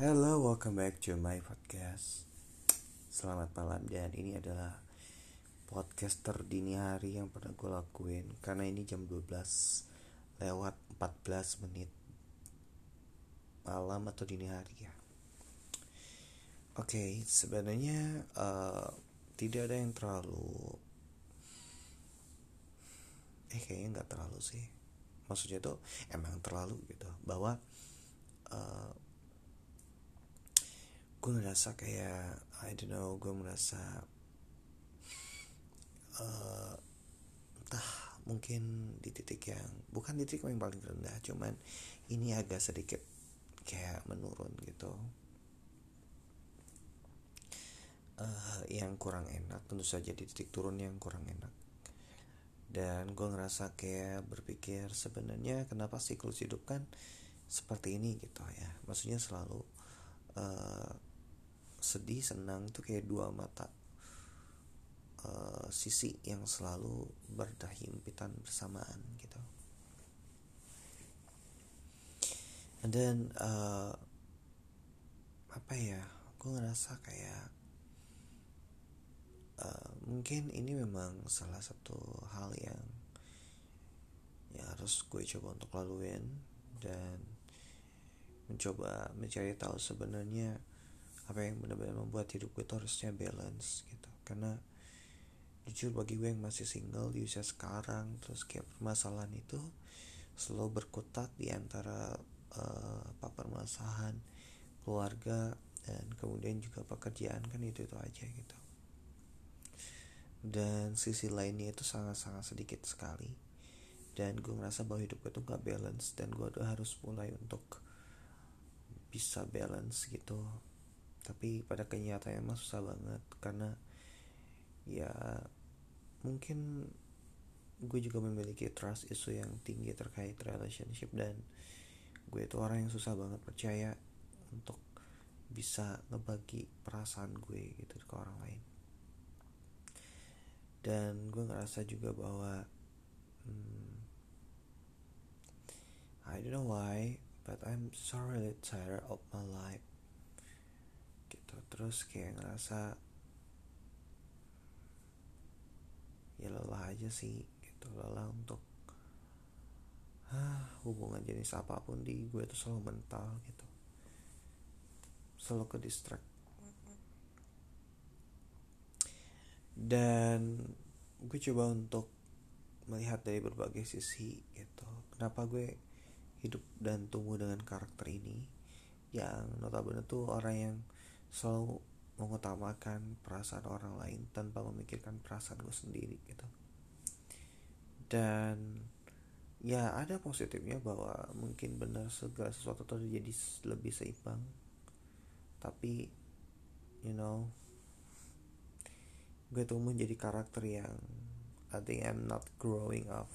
Hello, welcome back to my podcast. Selamat malam dan ini adalah podcast terdini hari yang pernah gue lakuin karena ini jam 12 lewat 14 menit malam atau dini hari ya. Oke, okay, sebenarnya uh, tidak ada yang terlalu eh kayaknya nggak terlalu sih. Maksudnya tuh emang terlalu gitu bahwa uh, gue ngerasa kayak I don't know gue merasa uh, entah mungkin di titik yang bukan di titik yang paling rendah cuman ini agak sedikit kayak menurun gitu. Uh, yang kurang enak tentu saja di titik turun yang kurang enak. Dan gue ngerasa kayak berpikir sebenarnya kenapa siklus hidup kan seperti ini? Gitu ya. Maksudnya selalu uh, sedih senang itu kayak dua mata uh, sisi yang selalu berdahimpitan bersamaan gitu. And then uh, apa ya gue ngerasa kayak uh, mungkin ini memang salah satu hal yang ya harus gue coba untuk laluin dan mencoba mencari tahu sebenarnya apa yang benar-benar membuat hidup gue itu harusnya balance gitu. Karena jujur bagi gue yang masih single di usia sekarang terus kayak permasalahan itu selalu berkutat di antara uh, apa permasalahan keluarga dan kemudian juga pekerjaan kan itu itu aja gitu. Dan sisi lainnya itu sangat-sangat sedikit sekali. Dan gue ngerasa bahwa hidup gue tuh gak balance dan gue udah harus mulai untuk bisa balance gitu tapi pada kenyataannya mah susah banget karena ya mungkin gue juga memiliki trust isu yang tinggi terkait relationship dan gue itu orang yang susah banget percaya untuk bisa ngebagi perasaan gue gitu ke orang lain. Dan gue ngerasa juga bahwa hmm, I don't know why but I'm so really tired of my life terus kayak ngerasa ya lelah aja sih gitu. Lelah untuk ah, hubungan jenis apa pun di gue tuh selalu mental gitu. Selalu ke distract. Dan gue coba untuk melihat dari berbagai sisi gitu. Kenapa gue hidup dan tumbuh dengan karakter ini? Yang notabene tuh orang yang selalu mengutamakan perasaan orang lain tanpa memikirkan perasaan gue sendiri gitu. Dan ya ada positifnya bahwa mungkin benar segala sesuatu terjadi lebih seimbang. Tapi you know gue tuh menjadi karakter yang I think I'm not growing up.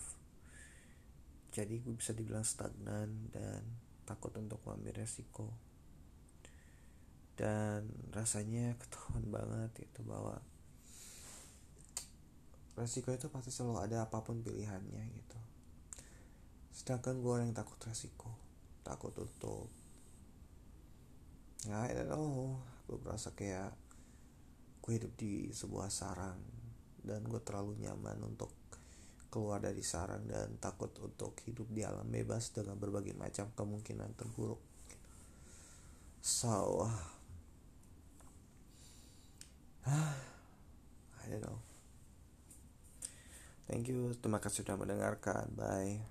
Jadi gue bisa dibilang stagnan dan takut untuk mengambil resiko dan rasanya ketahuan banget itu bahwa resiko itu pasti selalu ada apa pun pilihannya gitu. Sedangkan gue yang takut resiko takut untuk nggak I don't gue merasa kayak gue hidup di sebuah sarang dan gue terlalu nyaman untuk keluar dari sarang dan takut untuk hidup di alam bebas dengan berbagai macam kemungkinan terburuk. So I don't know. Thank you, terima kasih sudah mendengarkan. Bye.